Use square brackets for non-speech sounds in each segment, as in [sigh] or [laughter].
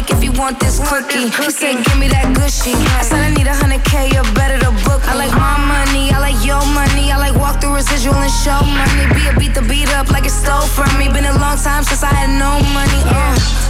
lick if you want this cookie. He said, give me that gushy. I said, I need a hundred K, you better to book. I like my money, I like your money. I like walk through residual and show money. Be a beat the beat up like it stole from me. Been a long time since I had no money. Uh.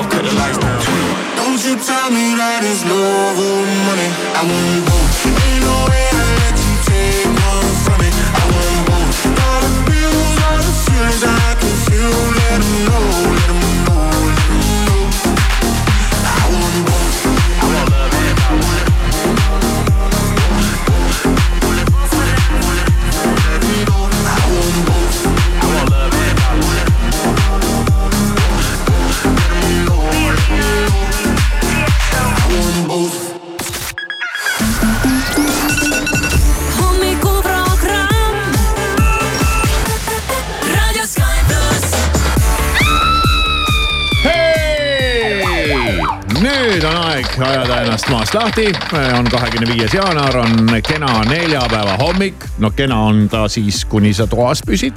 Both, cut the lights down. Don't you tell me that it's love or money. I want both. Ain't no way I let you take one from me. I want both. Dollar bills are the feelings maast lahti. on kahekümne viies jaanuar, on kena neljapäeva hommik. no kena on ta siis, kuni sa toas püsid.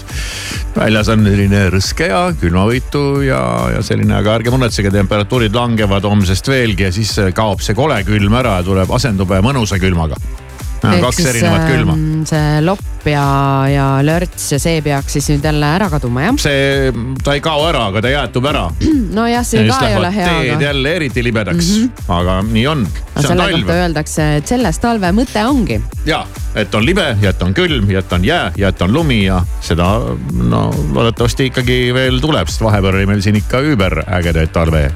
väljas on selline rõske ja külmavõitu ja, ja selline, aga ärge muretsege, temperatuurid langevad homsest veelgi ja siis kaob see kole külm ära ja tuleb, asendub mõnusa külmaga. Kaks erinevat külma. ähm, see lopp ja, ja lörts ja see peaks siis nüüd jälle ära kaduma jah? see, ta ei kao ära, aga ta jäätub ära. nojah, see ka ei ole hea, teed aga jälle eriti libedaks mm, -hmm. aga nii on. selle kohta öeldakse, et selles talve mõte ongi. ja, et on libe ja et on külm ja et on jää ja et on lumi ja seda no loodetavasti ikkagi veel tuleb, sest vahepeal oli meil siin ikka überägedaid talve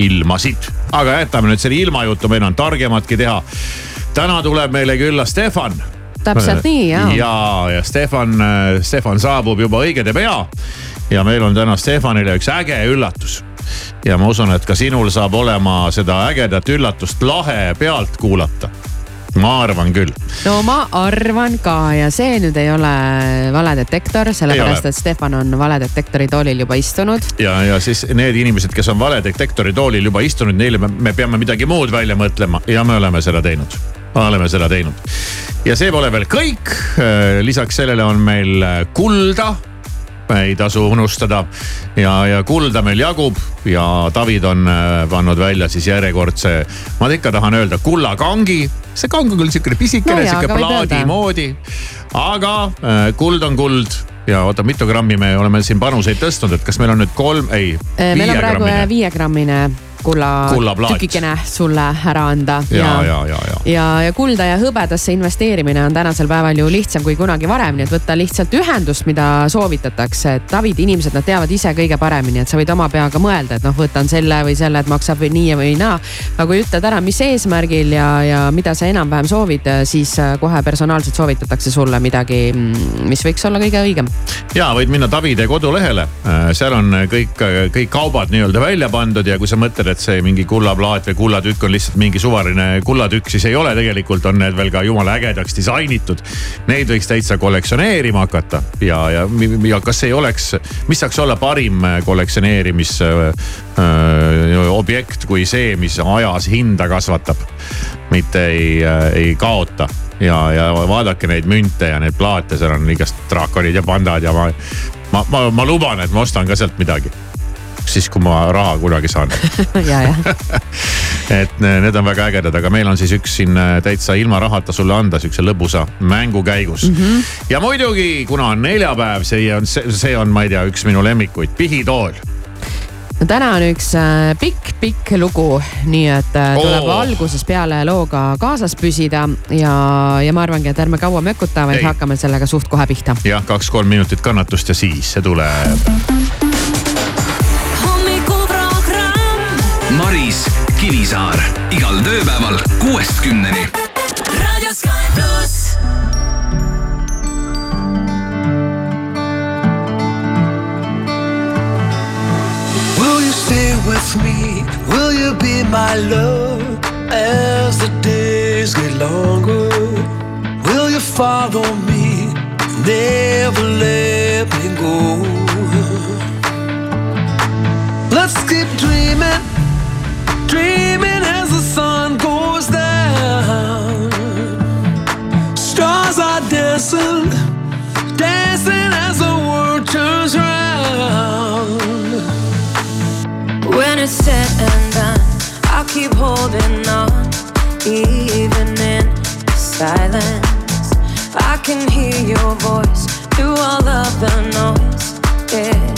ilmasid. aga jätame nüüd selle ilmajutu, meil on targematki teha. Täna tuleb meile külla Stefan. täpselt nii ja, ja, ja Stefan, Stefan saabub juba õigede pea. ja meil on täna Stefanile üks äge üllatus ja ma usun, et ka sinul saab olema seda ägedat üllatust lahe pealt kuulata. ma arvan küll. no ma arvan ka ja see nüüd ei ole valedetektor, sellepärast et Stefan on valedetektori toolil juba istunud. ja, ja siis need inimesed, kes on valedetektori toolil juba istunud, neile me, me peame midagi muud välja mõtlema ja me oleme seda teinud. Oleme seda teinud. ja see pole veel kõik. lisaks sellele on meil kulda ei tasu unustada ja, ja kulda meil jagub ja David on äh, pannud välja siis järjekordse, ma ikka tahan öelda kullakangi. see kang on küll sihukene pisikene No sihuke plaadi moodi. aga äh, kuld on kuld ja oota, mitu grammi me oleme siin panuseid tõstnud, et kas meil on nüüd kolm, ei. meil on praegu viiegrammine kulla Kullaplaat. tükikene sulle ära anda. ja, ja, ja, ja. ja, ja kulda ja hõbedasse investeerimine on tänasel päeval ju lihtsam kui kunagi varem, nii et võtta lihtsalt ühendust, mida soovitatakse. et David, inimesed, nad teavad ise kõige paremini, et sa võid oma peaga mõelda, et noh, võtan selle või selle, et maksab või nii või naa. aga kui ütled ära, mis eesmärgil ja, ja mida sa enam-vähem soovid, siis äh, kohe personaalselt soovitatakse sulle midagi, mis võiks olla kõige õigem. ja võid minna Davide kodulehele, seal on kõik, kõik kaubad nii-öelda välja pandud ja kui sa mõtled, et see mingi kullaplaat või kullatükk on lihtsalt mingi suvaline kullatükk, siis ei ole, tegelikult on need veel ka jumala ägedaks disainitud. Neid võiks täitsa kollektsioneerima hakata ja, ja, ja kas ei oleks, mis saaks olla parim kollektsioneerimis äh, objekt kui see, mis ajas hinda kasvatab, mitte ei, ei kaota. Ja, ja vaadake neid münte ja neid plaate, seal on igast draakonid ja pandad ja ma, ma, ma, ma luban, et ma ostan ka sealt midagi siis, kui ma raha kunagi saan [laughs] ja, jah [laughs] et need on väga ägedad, aga meil on siis üks siin äh, täitsa ilma rahata sulle anda sihukese lõbusa mängu käigus mm. -hmm. ja muidugi, kuna on neljapäev, see on, see on, ma ei tea, üks minu lemmikuid, pihitool no täna on üks pikk-pikk äh, lugu, nii et äh, tuleb oh. algusest peale looga kaasas püsida ja, ja ma arvangi, et ärme kaua mökuta, vaid Ei. hakkame sellega suht kohe pihta. jah, kaks-kolm minutit kannatust ja siis see tuleb Kivisaar igal tööpäeval kuuest kümneni. raadio Sky pluss. Will you stay with me? Will you be my love as the days get longer? Will you follow me? Never let me go. Let's keep dreaming dreaming dancing, dancing as the world turns round. When it's said and done, I'll keep holding on, even in silence. I can hear your voice through all of the noise. Yeah.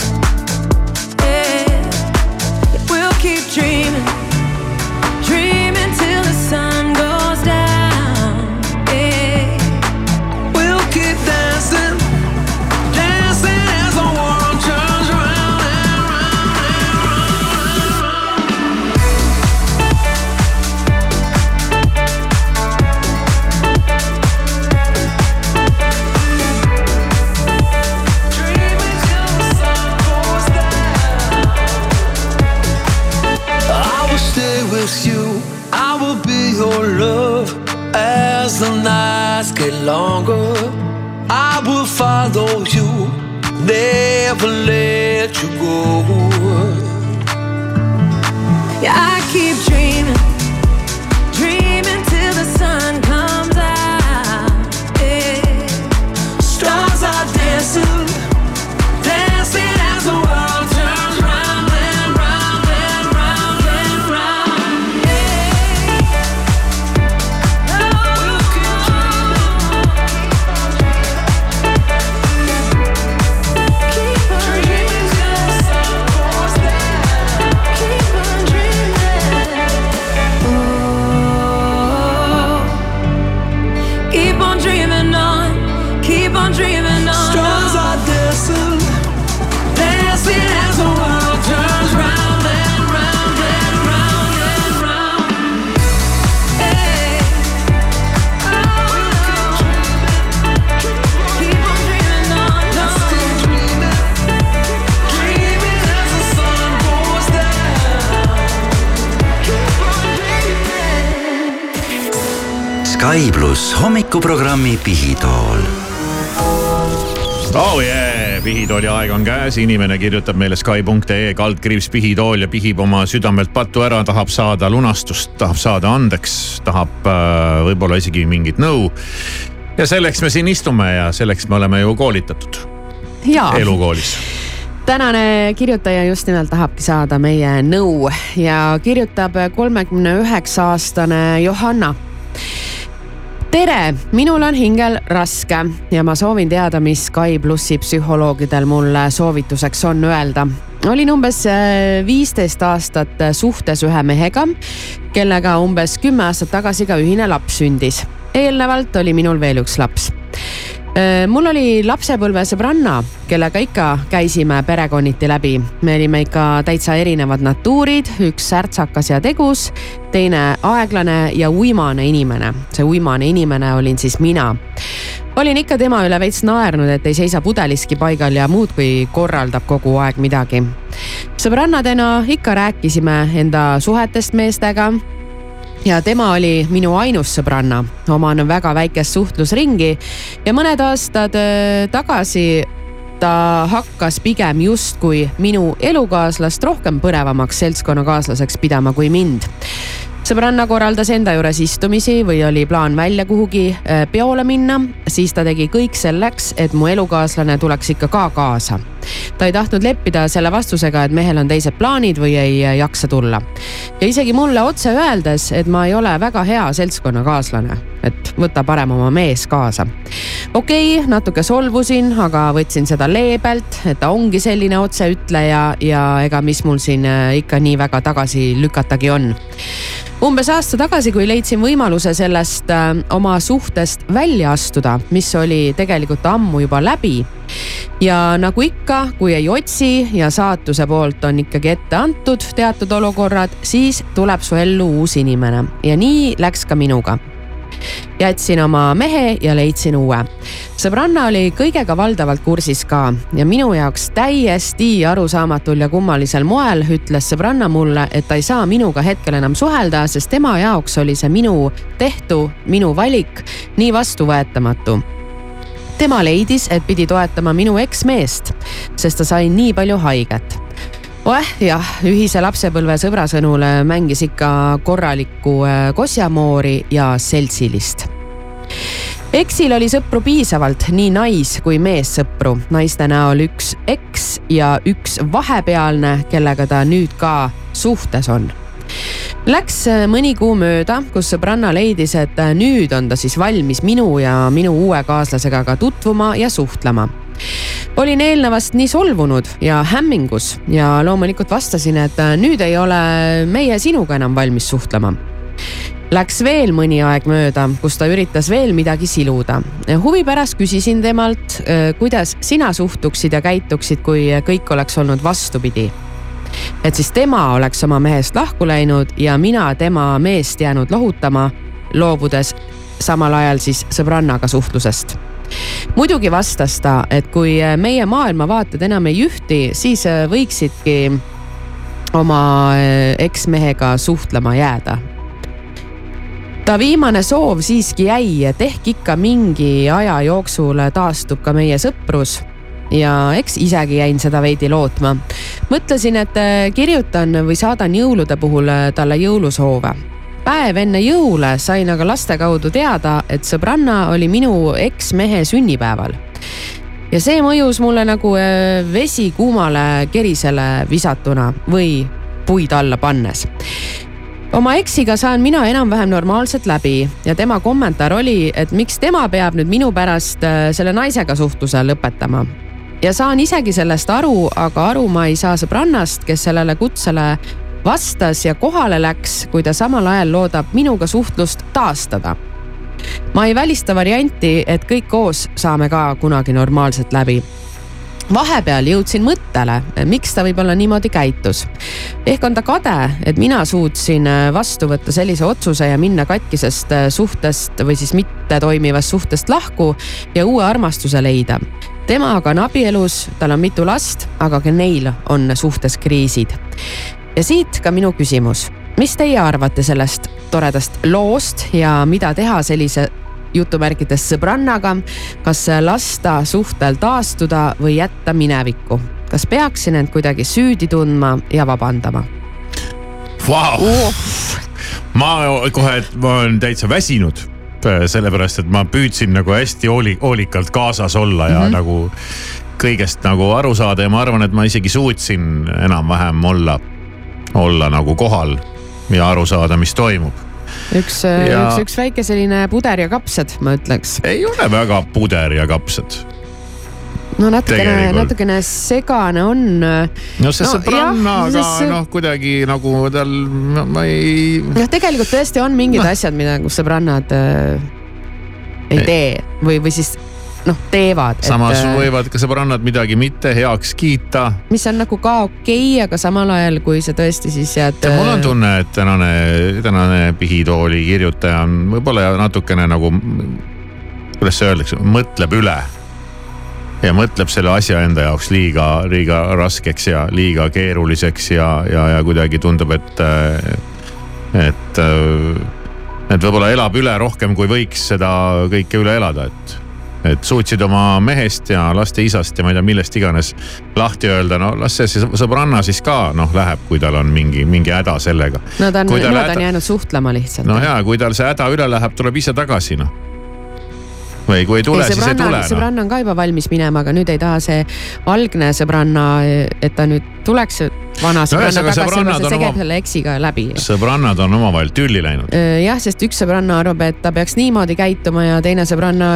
Pluss hommikuprogrammi Pihitool. oh yeah, Pihitooli aeg on käes, inimene kirjutab meile Sky.ee kaldkriips Pihitool ja pihib oma südamelt pattu ära, tahab saada lunastust, tahab saada andeks, tahab äh, võib-olla isegi mingit nõu. ja selleks me siin istume ja selleks me oleme ju koolitatud. elukoolis tänane kirjutaja just nimelt tahabki saada meie nõu ja kirjutab kolmekümne üheksa aastane Johanna tere, minul on hingel raske ja ma soovin teada, mis Sky plussi psühholoogidel mulle soovituseks on öelda. olin umbes äh, viisteist aastat suhtes ühe mehega, kellega umbes kümme aastat tagasi ka ühine laps sündis. eelnevalt oli minul veel üks laps Äh, mul oli lapsepõlve sõbranna, kellega ikka käisime perekonniti läbi. me olime ikka täitsa erinevad natuurid, üks särtsakas ja tegus, teine aeglane ja uimane inimene. see uimane inimene olin siis mina. olin ikka tema üle veits naernud, et ei seisa pudeliski paigal ja muudkui korraldab kogu aeg midagi. sõbrannadena ikka rääkisime enda suhetest meestega ja tema oli minu ainus sõbranna, oman väga väikest suhtlusringi ja mõned aastad äh, tagasi ta hakkas pigem justkui minu elukaaslast rohkem põnevamaks seltskonnakaaslaseks pidama kui mind. Sõbranna korraldas enda juures istumisi või oli plaan välja kuhugi äh, peole minna, siis ta tegi kõik selleks, et mu elukaaslane tuleks ikka ka kaasa. Ta ei tahtnud leppida selle vastusega, et mehel on teised plaanid või ei jaksa tulla. ja isegi mulle otse öeldes, et ma ei ole väga hea seltskonnakaaslane, et võta parem oma mees kaasa. okei okay,, natuke solvusin, aga võtsin seda leebelt, et ta ongi selline otseütleja ja ega mis mul siin äh, ikka nii väga tagasi lükatagi on umbes aasta tagasi, kui leidsin võimaluse sellest äh, oma suhtest välja astuda, mis oli tegelikult ammu juba läbi. Ja nagu ikka, kui ei otsi ja saatuse poolt on ikkagi ette antud teatud olukorrad, siis tuleb su ellu uus inimene. Ja nii läks ka minuga. Jätsin oma mehe ja leidsin uue. sõbranna oli kõigega valdavalt kursis ka ja minu jaoks täiesti arusaamatul ja kummalisel moel ütles sõbranna mulle, et ta ei saa minuga hetkel enam suhelda, sest tema jaoks oli see minu tehtu, minu valik nii vastuvõetamatu tema leidis, et pidi toetama minu eksmeest, sest ta sai nii palju haiget. Oeh jah, ühise lapsepõlve sõbra sõnul mängis ikka korralikku äh, kosjamoori ja seltsilist. Eksil oli sõpru piisavalt, nii nais- kui meessõpru, naiste näol üks eks ja üks vahepealne, kellega ta nüüd ka suhtes on. Läks äh, mõni kuu mööda, kus sõbranna leidis, et äh, nüüd on ta siis valmis minu ja minu uue kaaslasega ka tutvuma ja suhtlema olin eelnevast nii solvunud ja hämmingus ja loomulikult vastasin, et äh, nüüd ei ole meie sinuga enam valmis suhtlema. Läks veel mõni aeg mööda, kus ta üritas veel midagi siluda. huvi pärast küsisin temalt, kuidas sina suhtuksid ja käituksid, kui kõik oleks olnud vastupidi. Et siis tema oleks oma mehest lahku läinud ja mina tema meest jäänud lohutama, loobudes samal ajal siis sõbrannaga suhtlusest muidugi vastas ta, et kui meie maailmavaated enam ei ühti, siis äh, võiksidki oma äh, eksmehega suhtlema jääda. ta viimane soov siiski jäi, et ehk ikka mingi aja jooksul taastub ka meie sõprus ja eks isegi jäin seda veidi lootma. mõtlesin, et kirjutan või saadan jõulude puhul talle jõulusoove päev enne jõule sain aga laste kaudu teada, et sõbranna oli minu eksmehe sünnipäeval. ja see mõjus mulle nagu äh, vesi kuumale kerisele visatuna või puid alla pannes oma eksiga saan mina enam-vähem normaalselt läbi ja tema kommentaar oli, et miks tema peab nüüd minu pärast äh, selle naisega suhtluse lõpetama. Ja saan isegi sellest aru, aga aru ma ei saa sõbrannast, kes sellele kutsele vastas ja kohale läks, kui ta samal ajal loodab minuga suhtlust taastada. ma ei välista varianti, et kõik koos saame ka kunagi normaalselt läbi vahepeal jõudsin mõttele, miks ta võib-olla niimoodi käitus. ehk on ta kade, et mina suutsin vastu võtta sellise otsuse ja minna katkisest suhtest või siis mitte toimivast suhtest lahku ja uue armastuse leida. Tema aga on abielus, tal on mitu last, aga ka neil on suhtes kriisid ja siit ka minu küsimus. mis teie arvate sellest toredast loost ja mida teha sellise jutumärkides sõbrannaga, kas lasta suhtel taastuda või jätta minevikku? kas peaksin end kuidagi süüdi tundma ja vabandama wow.? ma kohe, ma olen täitsa väsinud sellepärast, et ma püüdsin nagu hästi hooli, hoolikalt kaasas olla ja mm -hmm. nagu kõigest nagu aru saada ja ma arvan, et ma isegi suutsin enam-vähem olla olla nagu kohal ja aru saada, mis toimub üks ja..., üks, üks väike selline puder ja kapsad, ma ütleks. ei ole väga puder ja kapsad no natukene, natukene segane on. no see no, sõbrannaga see... noh, kuidagi nagu tal, ma ei. noh, tegelikult tõesti on mingid no. asjad, mida nagu sõbrannad äh, ei, ei tee või, või siis noh, teevad. samas et, äh, võivad ka sõbrannad midagi mitte heaks kiita. mis on nagu ka okei okay,, aga samal ajal, kui sa tõesti siis jääd. mul on äh, tunne, et tänane, tänane pihitooli kirjutaja on võib-olla natukene nagu, kuidas see öeldakse, mõtleb üle ja mõtleb selle asja enda jaoks liiga, liiga raskeks ja liiga keeruliseks ja, ja, ja kuidagi tundub, et et, et võib-olla elab üle rohkem, kui võiks seda kõike üle elada, et et suutsid oma mehest ja laste isast ja ma ei tea, millest iganes lahti öelda, no las see sõbranna siis ka noh, läheb, kui tal on mingi, mingi häda sellega. no ta on, nemad häda- on jäänud suhtlema lihtsalt. no ja kui tal see häda üle läheb, tuleb ise tagasi noh. Või kui ei tule, siis ei tule noh. sõbranna on ka juba valmis minema, aga nüüd ei taha see algne sõbranna, et ta nüüd tuleks vana sõbranna ühesõnaga, tagasi, aga see käib selle eksiga läbi. sõbrannad on omavahel tülli läinud. jah, sest üks sõbranna arvab, et ta peaks niimoodi käituma ja teine sõbranna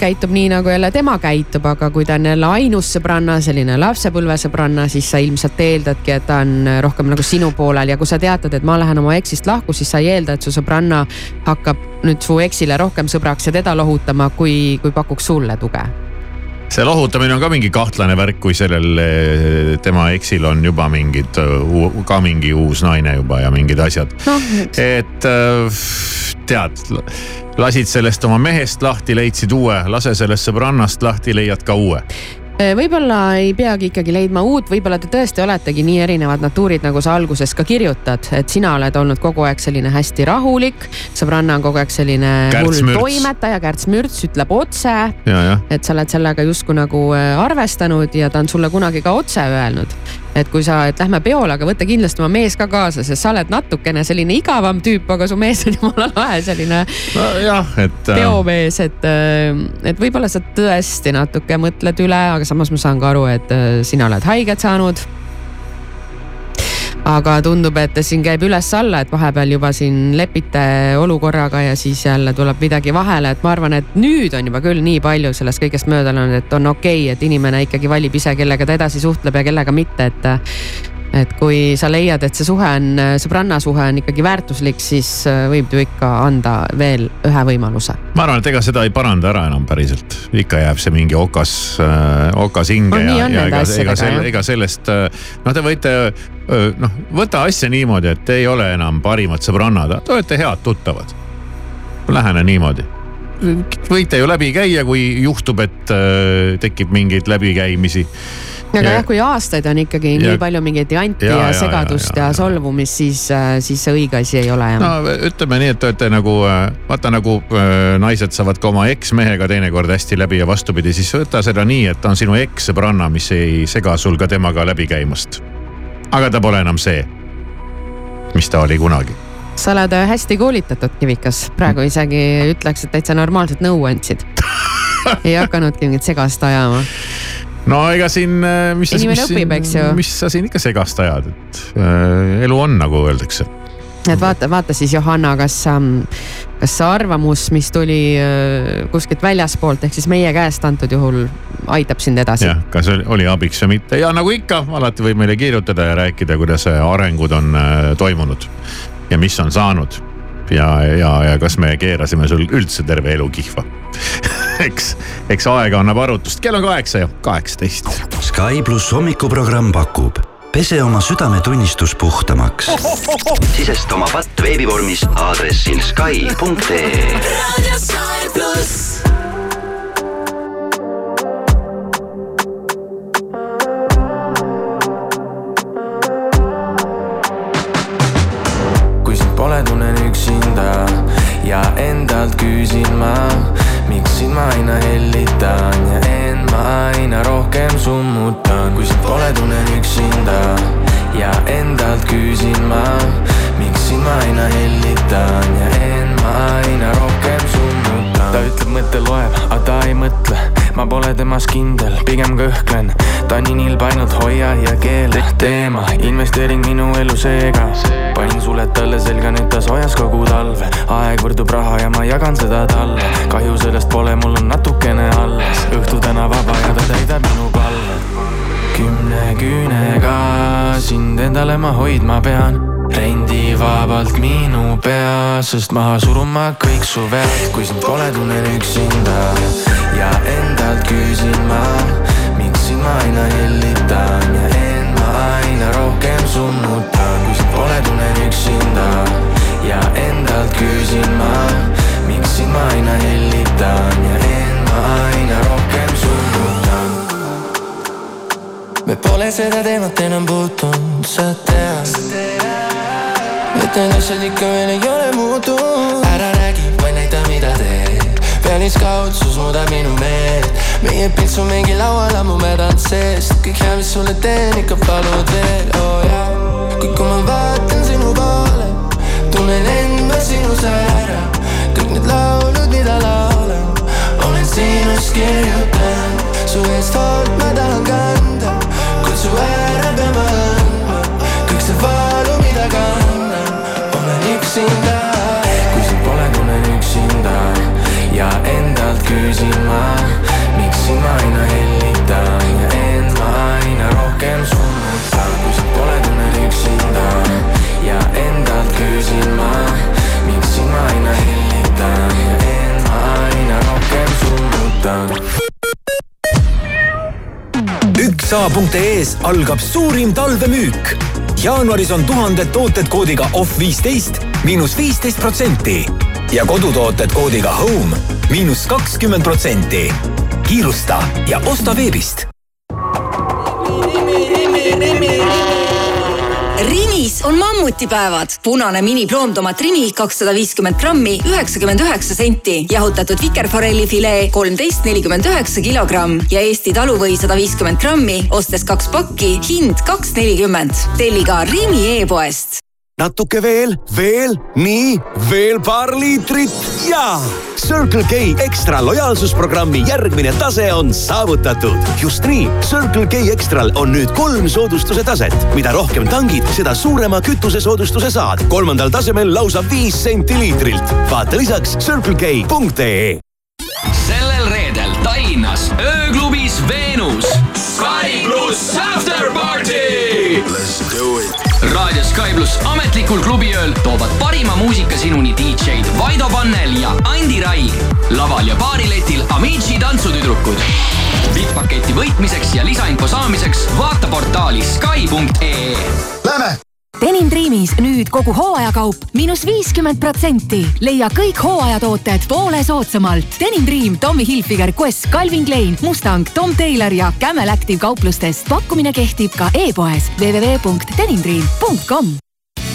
käitub nii, nagu jälle tema käitub, aga kui ta on jälle ainus sõbranna, selline lapsepõlvesõbranna, siis sa ilmselt eeldadki, et ta on rohkem nagu sinu poolel ja kui sa teatad, et ma lähen oma eksist lahku, siis sa ei eelda, et su sõbranna hakkab nüüd su eksile rohkem sõbraks ja teda lohutama, kui, kui pakuks sulle tuge? See lohutamine on ka mingi kahtlane värk, kui sellel eh, tema eksil on juba mingid, ka mingi uus naine juba ja mingid asjad. Noh, et äh, tead, lasid sellest oma mehest lahti, leidsid uue, lase sellest sõbrannast lahti, leiad ka uue. Võib-olla ei peagi ikkagi leidma uut, võib-olla te tõesti oletegi nii erinevad natuurid, nagu sa alguses ka kirjutad, et sina oled olnud kogu aeg selline hästi rahulik, sõbranna on kogu aeg selline hull toimetaja, kärts-mürts, ütleb otse. Et sa oled sellega justkui nagu äh, arvestanud ja ta on sulle kunagi ka otse öelnud. Et kui sa, et lähme peole, aga võta kindlasti oma mees ka kaasa, sest sa oled natukene selline igavam tüüp, aga su mees on [laughs] jumala lahe, selline nojah, et äh, peomees, et, et võib-olla sa tõesti natuke mõtled üle, aga samas ma saan ka aru, et äh, sina oled haiget saanud. Aga tundub, et siin käib üles-alla, et vahepeal juba siin lepite olukorraga ja siis jälle tuleb midagi vahele, et ma arvan, et nüüd on juba küll nii palju sellest kõigest mööda läinud, et on okei okay,, et inimene ikkagi valib ise, kellega ta edasi suhtleb ja kellega mitte, et et kui sa leiad, et see suhe on, sõbranna suhe on ikkagi väärtuslik, siis äh, võib ju ikka anda veel ühe võimaluse ma arvan, et ega seda ei paranda ära enam päriselt, ikka jääb see mingi okas, okas hinge nii ja, ja ega, ega jah. ega sellest, noh, te võite noh, võta asja niimoodi, et te ei ole enam parimad sõbrannad, te olete head tuttavad. Lähene niimoodi. võite ju läbi käia, kui juhtub, et öö, tekib mingeid läbikäimisi aga Ja- jah, kui aastaid on ikkagi ja- nii palju mingeid janti Ja, ja, ja, segadust ja, ja, ja, ja solvumist, siis, siis see õige asi ei ole no jah. ütleme nii, et te olete nagu vaata nagu öö, naised saavad ka oma eksmehega teinekord hästi läbi ja vastupidi, siis võta seda nii, et ta on sinu ekssõbranna, mis ei sega sul ka temaga läbi käimast. aga ta pole enam see, mis ta oli kunagi. sa oled äh, hästi koolitatud, Kivikas, praegu isegi ütleks, et täitsa normaalset nõu andsid. [laughs] ei hakanudki mingit segast ajama. No ega siin, mis sa, mis, õpib, mis sa siin ikka segast ajad, et öö, elu on, nagu öeldakse. et vaata, vaata siis Johanna, kas, kas see arvamus, mis tuli äh, kuskilt väljaspoolt ehk siis meie käest antud juhul aitab sind edasi? jah, kas oli, oli abiks või mitte ja nagu ikka, alati võib meile kirjutada ja rääkida, kuidas äh, arengud on äh, toimunud ja mis on saanud. ja, ja, ja kas me keerasime sul üldse terve elu kihva. [laughs] eks, eks aega annab arutust, kell on kaheksa ja kaheksateist. Sky pluss hommikuprogramm pakub pese oma südametunnistus puhtamaks. sisesta oma patt veebivormis aadressil Sky.ee endalt küsin ma, miks sind ma aina hellitan ja end ma aina rohkem summutan. kui sind pole, tunnen üksinda ja endalt küsin ma, miks sind ma aina hellitan ja end ma aina rohkem summutan. ta ütleb, mõte loeb, aga ta ei mõtle, ma pole temas kindel, pigem kõhklen. ta nii nilb ainult hoia ja keela teema, investeering minu elu seega. panin suled talle selga, nüüd ta soojas kogu talve. aeg võrdub raha ja ma jagan seda talle. kahju sellest pole, mul on natukene alles. õhtu täna vaba ja ta täidab minu palve. kümne küünega sind endale ma hoidma pean rendivabalt minu pea, sest maha suruma kõik su vead, kui sind pole, tunnen üksinda ja endalt küsin ma, miks sind ma aina hellitan ja end ma aina rohkem summutan, kui sind pole, tunnen üksinda ja endalt küsin ma, miks sind ma aina hellitan ja end ma aina rohkem summutan. me pole seda teemat enam puutunud, sa tead. me Need asjad ikka veel ei ole muutunud ära räägi, vaid näita, mida teed pealiskaudsus muudab minu meelt. Meie pilt su mingi laual ammu mädanud seest kõik hea, mis sulle teen, ikka palud veel, oo oh, jaa kui, kui ma vaatan sinu poole tunnen enda sinus ära kõik need laulud, mida laulan olen sinust kirjutanud. Su eest hoolt ma tahan kanda kutsu ära peame üksa.ee-s algab suurim talvemüük. jaanuaris on tuhanded tooted koodiga off viisteist miinus viisteist protsenti ja kodutooted koodiga home miinus kakskümmend protsenti. kiirusta ja osta veebist Rimis on mammutipäevad. punane mini ploomtomat Rimi kakssada viiskümmend grammi, üheksakümmend üheksa senti. jahutatud vikerforelli filee kolmteist nelikümmend üheksa kilogramm ja Eesti taluvõi sada viiskümmend grammi. ostes kaks pakki, hind kaks nelikümmend. telli ka Rimi e-poest natuke veel, veel, nii, veel paar liitrit ja Circle K ekstra lojaalsusprogrammi järgmine tase on saavutatud. just nii, Circle K ekstral on nüüd kolm soodustuse taset. mida rohkem tangid, seda suurema kütusesoodustuse saad. kolmandal tasemel lausa viis senti liitrilt. vaata lisaks circlek.ee. sellel reedel Tallinnas ööklubis Veenus Sky pluss ametlikul klubiööl toovad parima muusika sinuni DJ-d Vaido Pannel ja Andi Rai. laval ja baariletil Amici tantsutüdrukud. VIP-paketi võitmiseks ja lisainfo saamiseks vaata portaali Sky.ee. Lähme Denim Dreamis nüüd kogu hooajakaup miinus viiskümmend protsenti. leia kõik hooajatooted poole soodsamalt. Denim Dream, Tommy Hilfiger, Quest, Calvin Klein, Mustang, Tom Taylor ja Camel Active kauplustest. pakkumine kehtib ka e-poes www.denimdream.com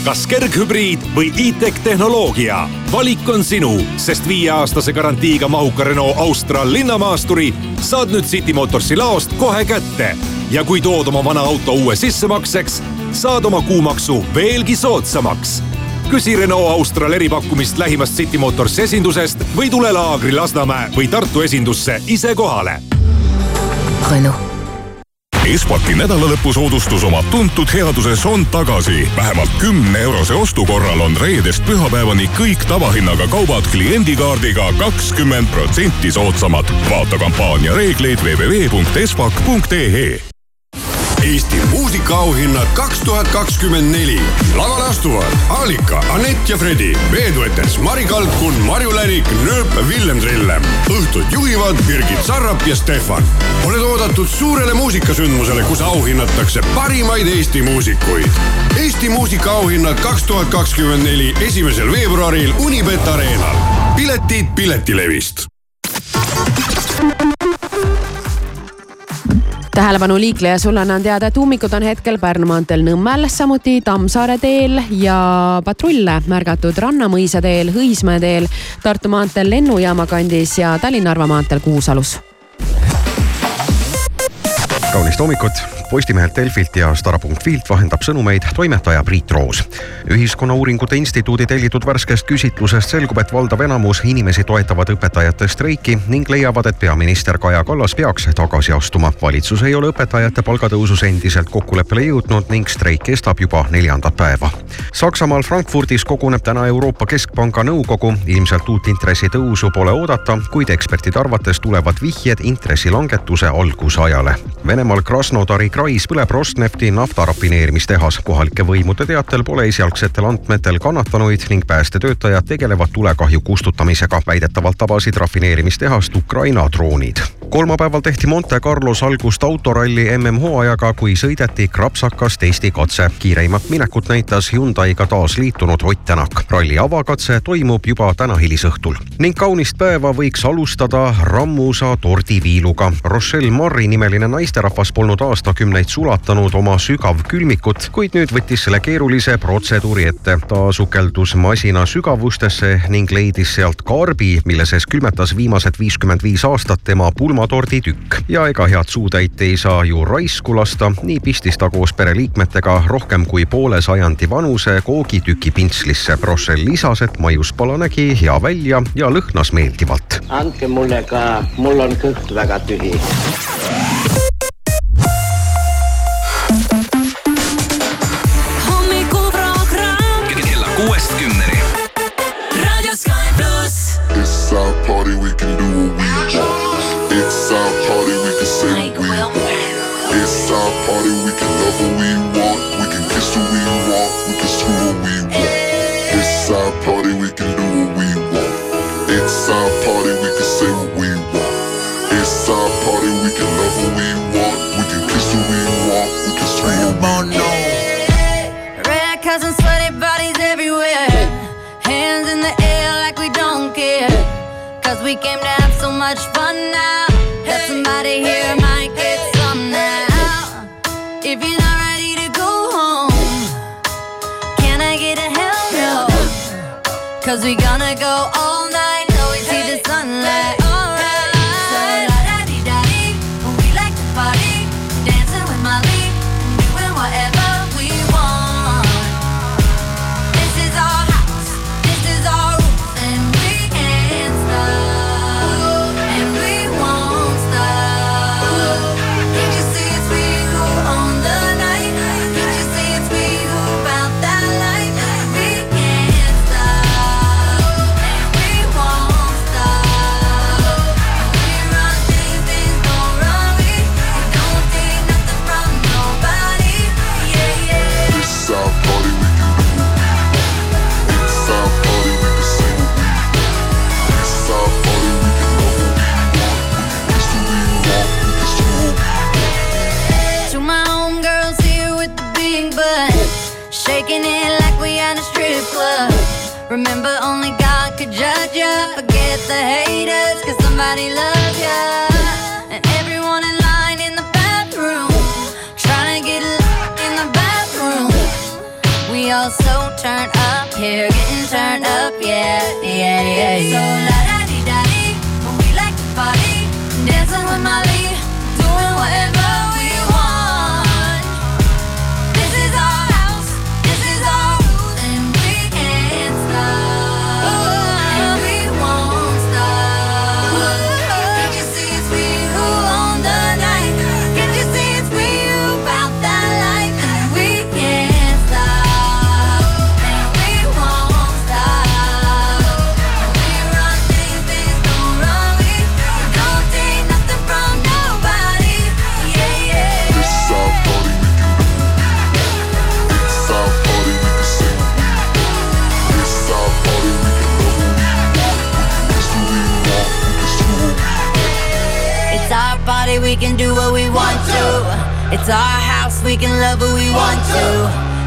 kas kerghübriid või e-tech tehnoloogia? valik on sinu, sest viieaastase garantiiga mahuka Renault Austral linnamaasturi saad nüüd City Motorsi laost kohe kätte. ja kui tood oma vana auto uue sissemakseks, saad oma kuumaksu veelgi soodsamaks. küsi Renault Austral eripakkumist lähimast City Motors esindusest või tule laagri Lasnamäe või Tartu esindusse ise kohale. Renault Espaki nädalalõpusoodustus oma tuntud headuses on tagasi. vähemalt kümne eurose ostu korral on reedest pühapäevani kõik tavahinnaga kaubad kliendikaardiga kakskümmend protsenti soodsamad. vaata kampaania reegleid www.espak.ee Eesti muusikaauhinnad kaks tuhat kakskümmend neli. lavale astuvad Alika, Anett ja Fredi, veeduetes Mari Kalkun, Marju Lärik, Nööp, Villem Trillem. õhtut juhivad Birgit Sarrap ja Stefan. oled oodatud suurele muusikasündmusele, kus auhinnatakse parimaid Eesti muusikuid. Eesti muusikaauhinnad kaks tuhat kakskümmend neli, esimesel veebruaril Unibet Arenal. piletid Piletilevist tähelepanu liikleja, sulle annan teada, et ummikud on hetkel Pärnu maanteel Nõmmel, samuti Tammsaare teel ja patrulle märgatud Rannamõisa teel, Õismäe teel, Tartu maanteel lennujaama kandis ja Tallinna-Narva maanteel Kuusalus. kaunist hommikut Postimehelt Delfilt ja Star.filt vahendab sõnumeid toimetaja Priit Roos. ühiskonnauuringute instituudi tellitud värskest küsitlusest selgub, et valdav enamus inimesi toetavad õpetajate streiki ning leiavad, et peaminister Kaja Kallas peaks tagasi astuma. valitsus ei ole õpetajate palgatõusus endiselt kokkuleppele jõudnud ning streik kestab juba neljandat päeva. Saksamaal Frankfurdis koguneb täna Euroopa Keskpanga nõukogu. ilmselt uut intressitõusu pole oodata, kuid ekspertide arvates tulevad vihjed intressilangetuse algusajale. Venemaal Krasnodari Krais põleb Rosnefti naftarafineerimistehas. kohalike võimude teatel pole esialgsetel andmetel kannatanuid ning päästetöötajad tegelevad tulekahju kustutamisega. väidetavalt tabasid rafineerimistehast Ukraina droonid. kolmapäeval tehti Monte Carlos algust autoralli MM-hooajaga, kui sõideti krapsakas testikatse. kiireimat minekut näitas Hyundai'ga taas liitunud Ott Tänak. ralli avakatse toimub juba täna hilisõhtul ning kaunist päeva võiks alustada rammusa tordiviiluga. Rochelle Marri nimeline naisterahvas polnud aastakümneid aastakümneid sulatanud oma sügavkülmikut, kuid nüüd võttis selle keerulise protseduuri ette. ta sukeldus masina sügavustesse ning leidis sealt karbi, mille sees külmetas viimased viiskümmend viis aastat tema pulmatordi tükk. ja ega head suutäit ei saa ju raisku lasta, nii pistis ta koos pereliikmetega rohkem kui poole sajandi vanuse koogitüki pintslisse. Rossel lisas, et maiuspala nägi hea välja ja lõhnas meeldivalt. andke mulle ka, mul on kõht väga tühi. Party, we can love what we want. We can kiss who we want. We can screw what we want. It's our party, we can do what we want. It's our party, we can say what we want. It's our party, we can love who we want. We can kiss who we want. We can screw what we want. Red cups and sweaty bodies everywhere. Hands in the air like we don't care. Cause we came to Cause we gonna go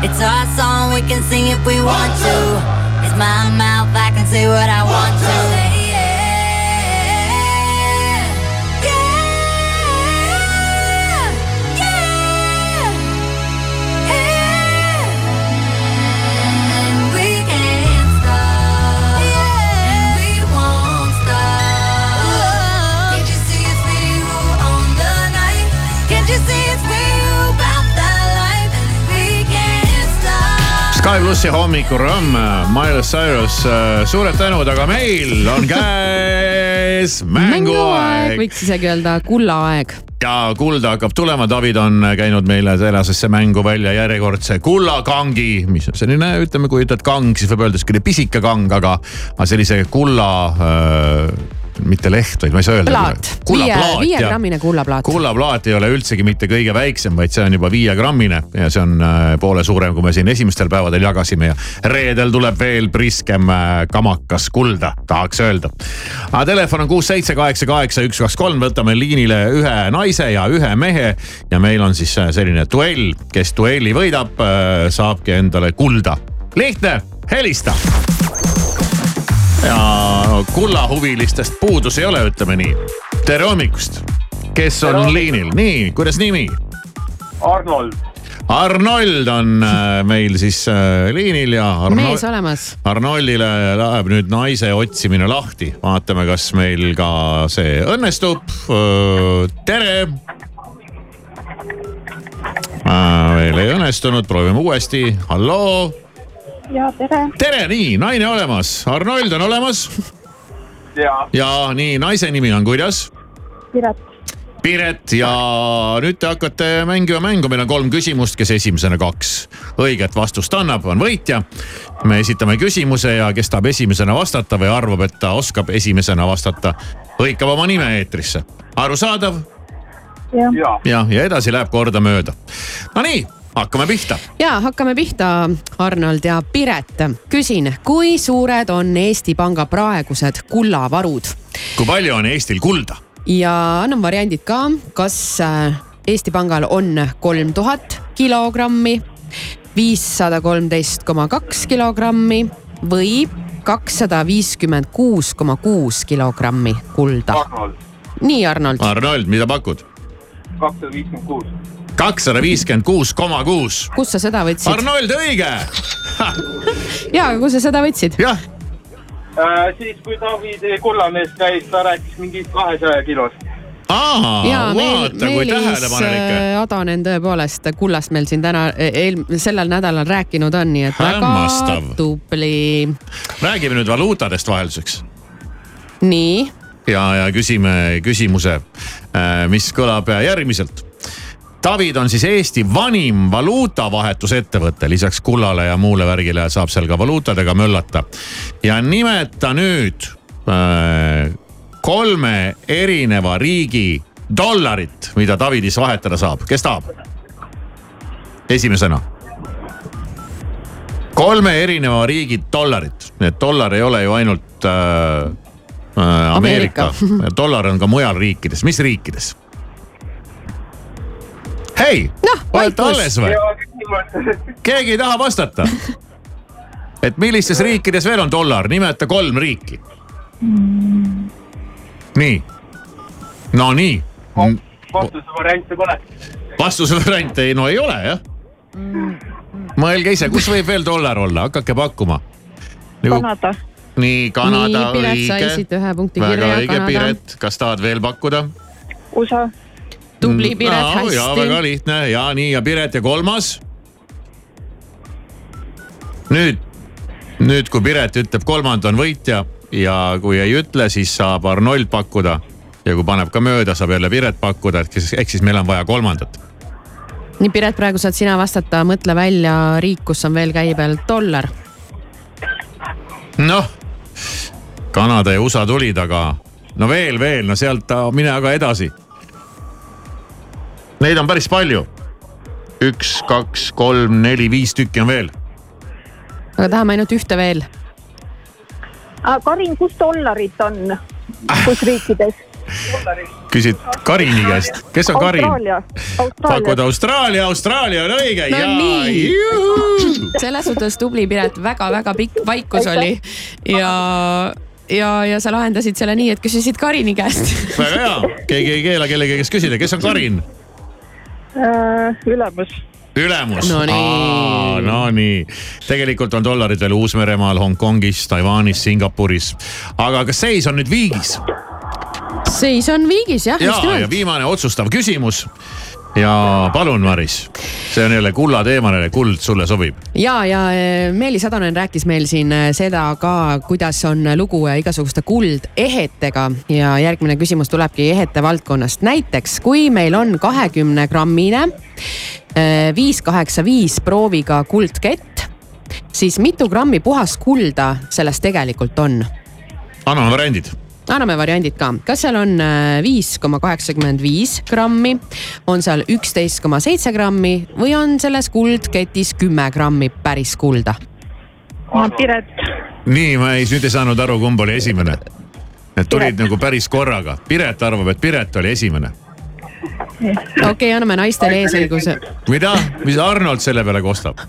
It's our song, we can sing if we want to. It's my mouth, I can say what I want to. Sky plussi hommikuramm, Miley Cyrus, suured tänud, aga meil on käes mänguaeg. võiks isegi öelda kullaaeg. ja kulda hakkab tulema, David on käinud meile tänasesse mängu välja järjekordse kullakangi, mis on selline, ütleme, kui ütled kang, siis võib öelda siukene pisike kang, aga, aga sellise kulla äh, mitte leht, vaid ma ei saa öelda. plaat, viie, viiegrammine kullaplaat. kullaplaat ei ole üldsegi mitte kõige väiksem, vaid see on juba viiegrammine ja see on äh, poole suurem, kui me siin esimestel päevadel jagasime ja reedel tuleb veel priskem äh, kamakas kulda, tahaks öelda. aga telefon on kuus, seitse, kaheksa, kaheksa, üks, kaks, kolm, võtame liinile ühe naise ja ühe mehe ja meil on siis äh, selline duell, kes duelli võidab, saabki endale kulda. lihtne, helista ja kullahuvilistest puudus ei ole, ütleme nii. tere hommikust, kes on liinil, nii, kuidas nimi? Arnold. Arnold on äh, meil siis äh, liinil ja Arno... mees olemas. Arnoldile läheb nüüd naise otsimine lahti, vaatame, kas meil ka see õnnestub. tere. veel ei õnnestunud, proovime uuesti, halloo. Ja tere. tere, nii naine olemas, Arnold on olemas ja, ja nii naise nimi on kuidas? Piret. Piret ja nüüd te hakkate mängima mängu, meil on kolm küsimust, kes esimesena kaks õiget vastust annab, on võitja. me esitame küsimuse ja kes tahab esimesena vastata või arvab, et ta oskab esimesena vastata, hõikab oma nime eetrisse. arusaadav? jah ja.. ja, ja edasi läheb kordamööda. Nonii, hakkame pihta. ja hakkame pihta, Arnold ja Piret. küsin, kui suured on Eesti Panga praegused kullavarud kui palju on Eestil kulda? ja annan variandid ka, kas äh, Eesti Pangal on kolm tuhat kilogrammi, viissada kolmteist koma kaks kilogrammi või kakssada viiskümmend kuus koma kuus kilogrammi kulda. Arnold, nii, Arnold. Arnold, mida pakud? kakssada viiskümmend kuus. Kakssada viiskümmend kuus koma kuus. kust sa seda võtsid? Arnold, õige. ja, aga kust sa seda võtsid? jah, Äh, siis, kui David Kullamees käis, ta rääkis mingi kahesaja kilost. aa, ja vaata kui Meelis äh, Adanen tõepoolest kullast meil siin täna, eel, sellel nädalal rääkinud on, nii et väga Hämmastav. tubli. räägime nüüd valuutadest vahelduseks nii, ja, ja küsime küsimuse, mis kõlab järgmiselt. David on siis Eesti vanim valuutavahetusettevõte, lisaks kullale ja muule värgile saab seal ka valuutadega möllata. ja nimeta nüüd äh, kolme erineva riigi dollarit, mida Davidis vahetada saab, kes tahab? esimesena kolme erineva riigi dollarit, et dollar ei ole ju ainult äh, äh, Ameerika, Ameerika. [laughs] dollar on ka mujal riikides, mis riikides? Hei noh, olete alles või? keegi ei taha vastata. et millistes riikides veel on dollar, nimeta kolm riiki. nii, no nii. vastuse variante pole. vastuse variante ei, no ei ole jah. mõelge ise, kus võib veel dollar olla, hakake pakkuma. Kanada. nii, Kanada, nii, Piret, sa õige. andsid ühe punkti väga kirja, õige, Kanada. Piret, kas tahad veel pakkuda? USA. Tubli Piret, ja väga hästi. lihtne ja nii ja Piret ja kolmas. nüüd, nüüd, kui Piret ütleb kolmanda on võitja ja kui ei ütle, siis saab Arnold pakkuda. ja kui paneb ka mööda, saab jälle Piret pakkuda, et kes, ehk siis meil on vaja kolmandat. nii, Piret, praegu saad sina vastata, mõtle välja riik, kus on veel käibel dollar. noh, Kanada ja USA tulid, aga no veel, veel, no sealt mine aga edasi. Neid on päris palju. üks, kaks, kolm, neli, viis tükki on veel. aga tahame ainult ühte veel. Karin, kus dollarid on? kus riikides? küsid Karini käest, kes on Karin? Austraalia, pakud Austraalia. Austraalia, Austraalia on õige no ja nii, selles suhtes tubli Piret väga,, väga-väga pikk vaikus oli ja, ja, ja sa lahendasid selle nii, et küsisid Karini käest. väga hea, keegi ei keela kellegi käest küsida, kes on Karin? Äh, ülemus. ülemus. No nii. no nii, tegelikult on dollarid veel Uus-Meremaal, Hongkongis, Taiwanis, Singapuris. aga kas seis on nüüd viigis? seis on viigis jah, ja ja viimane otsustav küsimus. Ja palun, Maris, see on jälle kullateemaline, kuld sulle sobib. ja, ja eh, Meelis Adanen rääkis meil siin eh, seda ka, kuidas on lugu igasuguste kuldehetega ja järgmine küsimus tulebki ehete valdkonnast. näiteks kui meil on kahekümne grammine viis kaheksa viis prooviga kuldkett, siis mitu grammi puhast kulda selles tegelikult on? anname variandid. Anname variandid ka, kas seal on viis koma kaheksakümmend viis grammi, on seal üksteist koma seitse grammi või on selles kuldketis kümme grammi päris kulda? Piret, nii, ma ei, nüüd ei saanud aru, kumb oli esimene. Need tulid nagu päris korraga. Piret arvab, et Piret oli esimene. okei okay,, anname naistele eesõiguse. mida, mis Arnold selle peale kostab?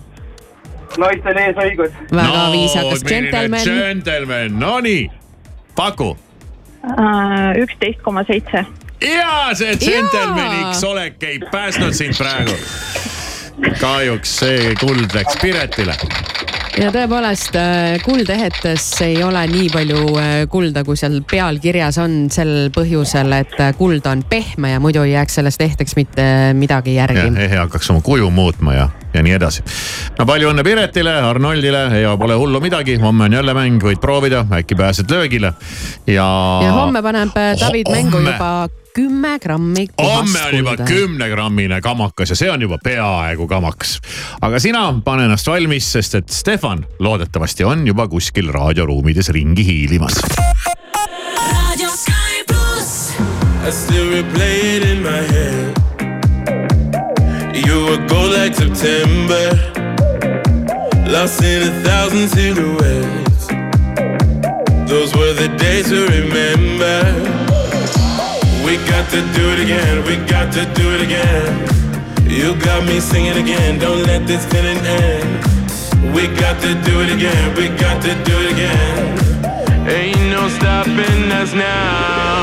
naistel eesõigus. väga viisakas džentelmen. džentelmen, no nii, paku. Äh, üksteist koma seitse. ja see džentelmeniks olek ei päästnud sind praegu. kahjuks see kuld läks Piretile ja tõepoolest äh, kuldehetes ei ole nii palju äh, kulda, kui seal pealkirjas on sel põhjusel, et kuld on pehme ja muidu ei jääks sellest ehteks mitte midagi järgi. Ehe hakkaks oma kuju muutma ja, ja nii edasi. no palju õnne Piretile, Arnoldile ja pole hullu midagi, homme on jälle mäng, võid proovida, äkki pääsed löögile ja. ja homme paneb David Ho mängu homme. juba kümme grammi homme on juba kümnegrammine kamakas ja see on juba peaaegu kamaks. aga sina pane ennast valmis, sest et Stefan loodetavasti on juba kuskil raadioruumides ringi hiilimas. I still replay it in my head. You were gold like September, lost in a thousand silhouettes. Those were the days to remember. We got to do it again, we got to do it again. You got me singing again, don't let this feeling end. We got to do it again, we got to do it again. Ain't no stopping us now.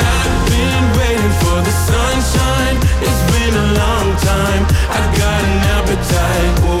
time. I got an appetite. Oh,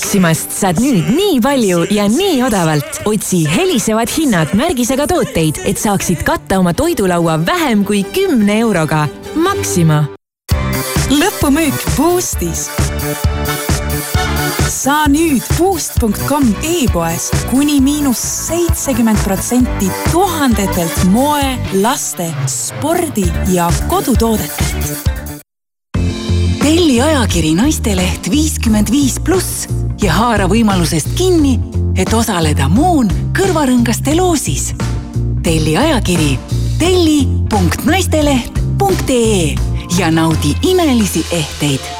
Maximast saad nüüd nii palju ja nii odavalt. otsi helisevad hinnad märgisega tooteid, et saaksid katta oma toidulaua vähem kui kümne euroga. Maxima. lõpumüük Boostis. saa nüüd boost.com e-poes kuni miinus seitsekümmend protsenti tuhandetelt moe, laste, spordi ja kodutoodetelt. telli ajakiri Naisteleht viiskümmend viis pluss ja haara võimalusest kinni, et osaleda Moon kõrvarõngaste loosis. telli ajakiri telli.naisteleht.ee ja naudi imelisi ehteid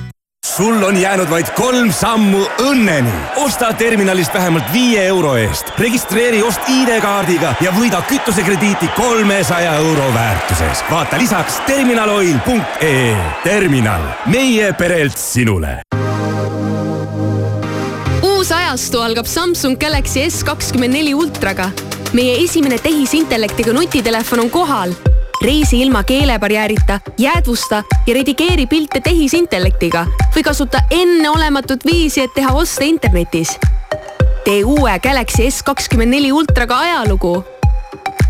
sul on jäänud vaid kolm sammu õnneni. osta terminalist vähemalt viie euro eest, registreeri ost ID-kaardiga ja võida kütusekrediiti kolmesaja euro väärtuses. vaata lisaks terminaloil.ee. terminal, meie perelt sinule uus ajastu algab Samsung Galaxy S24 ultraga. meie esimene tehisintellektiga nutitelefon on kohal. Reisi ilma keelebarjäärita, jäädvusta ja redigeeri pilte tehisintellektiga või kasuta enneolematut viisi, et teha oste internetis. tee uue Galaxy S24 ultraga ajalugu.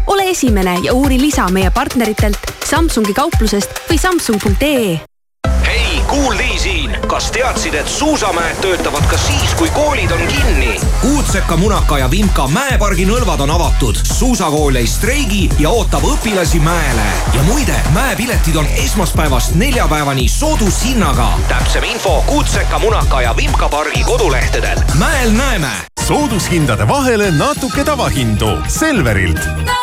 ole esimene ja uuri lisa meie partneritelt Samsungi kauplusest või samsung.ee hei, Kuul-Ii siin, kas teadsid, et suusamäed töötavad ka siis, kui koolid on kinni? Kuutseka, Munaka ja Vimka mäepargi nõlvad on avatud, suusakool ei streigi ja ootab õpilasi mäele. ja muide, mäepiletid on esmaspäevast neljapäevani soodushinnaga. täpsem info Kuutseka, Munaka ja Vimka pargi kodulehtedel. mäel näeme. soodushindade vahele natuke tavahindu Selverilt.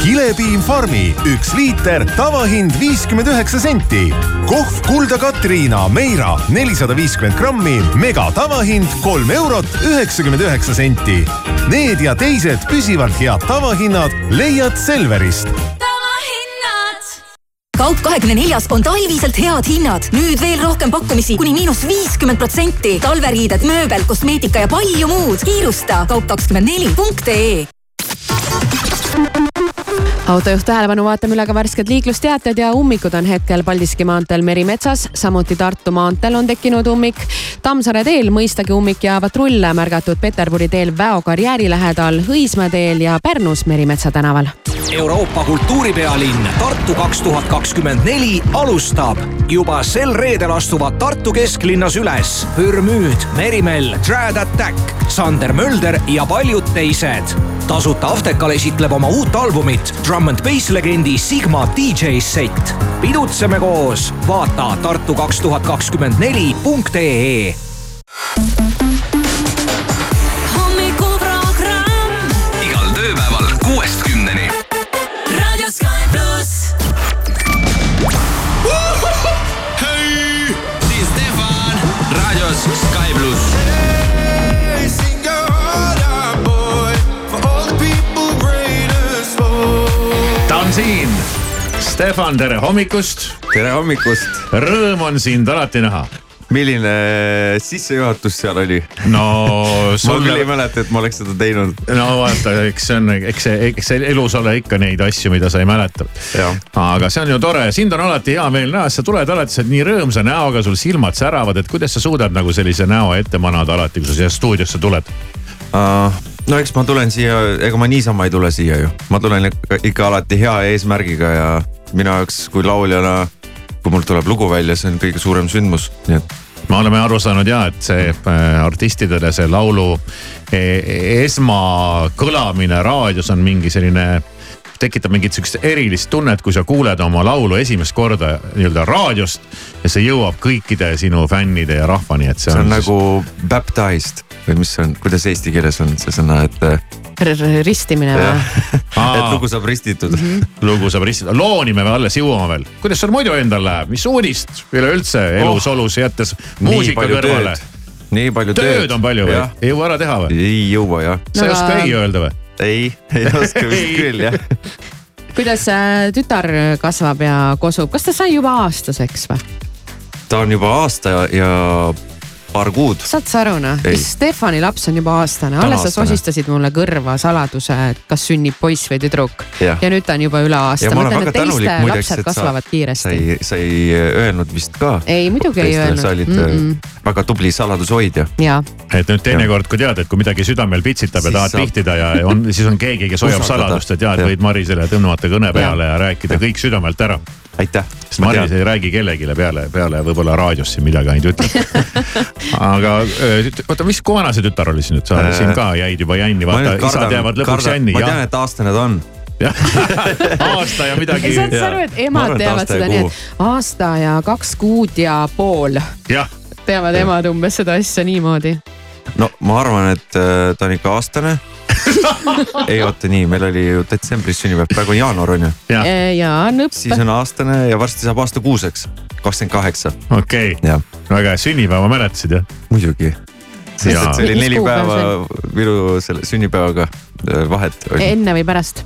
Kilepiim Farmi üks liiter, tavahind viiskümmend üheksa senti. kohv Kulda Katriina Meira nelisada viiskümmend grammi, mega tavahind kolm eurot üheksakümmend üheksa senti. Need ja teised püsivalt head tavahinnad leiad Selverist kaup kahekümne neljas on talviselt head hinnad. nüüd veel rohkem pakkumisi kuni miinus viiskümmend protsenti. talveriided, mööbel, kosmeetika ja palju muud. kiirusta kaup kakskümmend neli punkt ee autojuht tähelepanu, vaatame üle ka värsked liiklusteated ja ummikud on hetkel Paldiski maanteel Merimetsas, samuti Tartu maanteel on tekkinud ummik. Tammsaare teel mõistagi ummik ja patrulle märgatud Peterburi teel Väo karjääri lähedal, Õismäe teel ja Pärnus Merimetsa tänaval. Euroopa kultuuripealinn Tartu kaks tuhat kakskümmend neli alustab. juba sel reedel astuvad Tartu kesklinnas üles Pürmüüd, Merimell, Trad Attack, Sander Mölder ja paljud teised. tasuta Aftekal esitleb oma uut albumit Night Drum and Bass legendi Sigma DJ set. pidutseme koos, vaata tartu2024.ee Stefan, tere hommikust. tere hommikust. Rõõm on sind alati näha. milline sissejuhatus seal oli? no [laughs] ma sulle- küll ei mäleta, et ma oleks seda teinud. no vaata, eks see on, eks see, eks see elus ole ikka neid asju, mida sa ei mäleta. aga see on ju tore, sind on alati hea meel näha, sa tuled alati, sa oled nii rõõmsa näoga, sul silmad säravad, et kuidas sa suudad nagu sellise näo ette manada alati, kui sa siia stuudiosse tuled? No eks ma tulen siia, ega ma niisama ei tule siia ju, ma tulen ikka, ikka alati hea eesmärgiga ja minu jaoks kui lauljana, kui mul tuleb lugu välja, see on kõige suurem sündmus, nii et. Me oleme aru saanud ja, et see äh, artistidele see laulu e- esmakõlamine raadios on mingi selline tekitab mingit sihukest erilist tunnet, kui sa kuuled oma laulu esimest korda nii-öelda raadiost ja see jõuab kõikide sinu fännide ja rahvani, et see, see on nagu baptized või mis see on, kuidas eesti keeles on see sõna, et. ristimine või? [laughs] et lugu saab ristitud mm. -hmm. lugu saab ristitud, looni me alles jõuame veel. kuidas sul muidu endal läheb, mis uudist üleüldse elus-olus jättes muusika palju kõrvale? nii palju tööd tööd on palju või ei jõua ära teha või? ei jõua jah. sa ei oska ei öelda või? ei, ei oska vist küll jah. kuidas äh, tütar kasvab ja kosub, kas ta sai juba aastaseks või? ta on juba aasta ja paar kuud. saad sa aru noh. Stefani laps on juba aastane, alles sa sosistasid mulle kõrva saladuse, et kas sünnib poiss või tüdruk. Ja nüüd ta on juba üle aasta, ja ma väga et teiste muideks, lapsed kasvavad sa kiiresti. ei, sa ei öelnud vist ka. ei, muidugi ei öelnud sa olid mm. mm väga tubli saladushoidja. ja, et nüüd teinekord, kui tead, et kui midagi südamel pitsitab ja tahad saab- pihtida ja on, siis on keegi, kes hoiab saladust, et ja, et Jah. võid Marisele tõmmata kõne peale ja rääkida kõik südamelt ära. aitäh. sest Maris ei räägi kellelegi peale, peale võib-olla raadios siin midagi ainult ütleb. [laughs] aga oota, mis, kui vana see tütar oli siis nüüd, sa siin ka jäid juba jänni, vaata isad jäävad lõpuks jänni, ma tean, et aastane ta on. [laughs] aasta ja midagi. saad sa aru, et emad teavad seda nii, et aasta ja kaks kuud ja pool jah, teavad emad umbes seda asja niimoodi. No ma arvan, et äh, ta on ikka aastane. [laughs] ei oota nii, meil oli ju detsembris sünnipäev, praegu on jaanuar on ju. ja nõpp. siis on aastane ja varsti saab aastakuuseks, kakskümmend kaheksa. okei okay., väga hea, sünnipäeva mäletasid jah? muidugi. sest et see oli neli päeva minu selle sünnipäevaga äh, vahet enne või pärast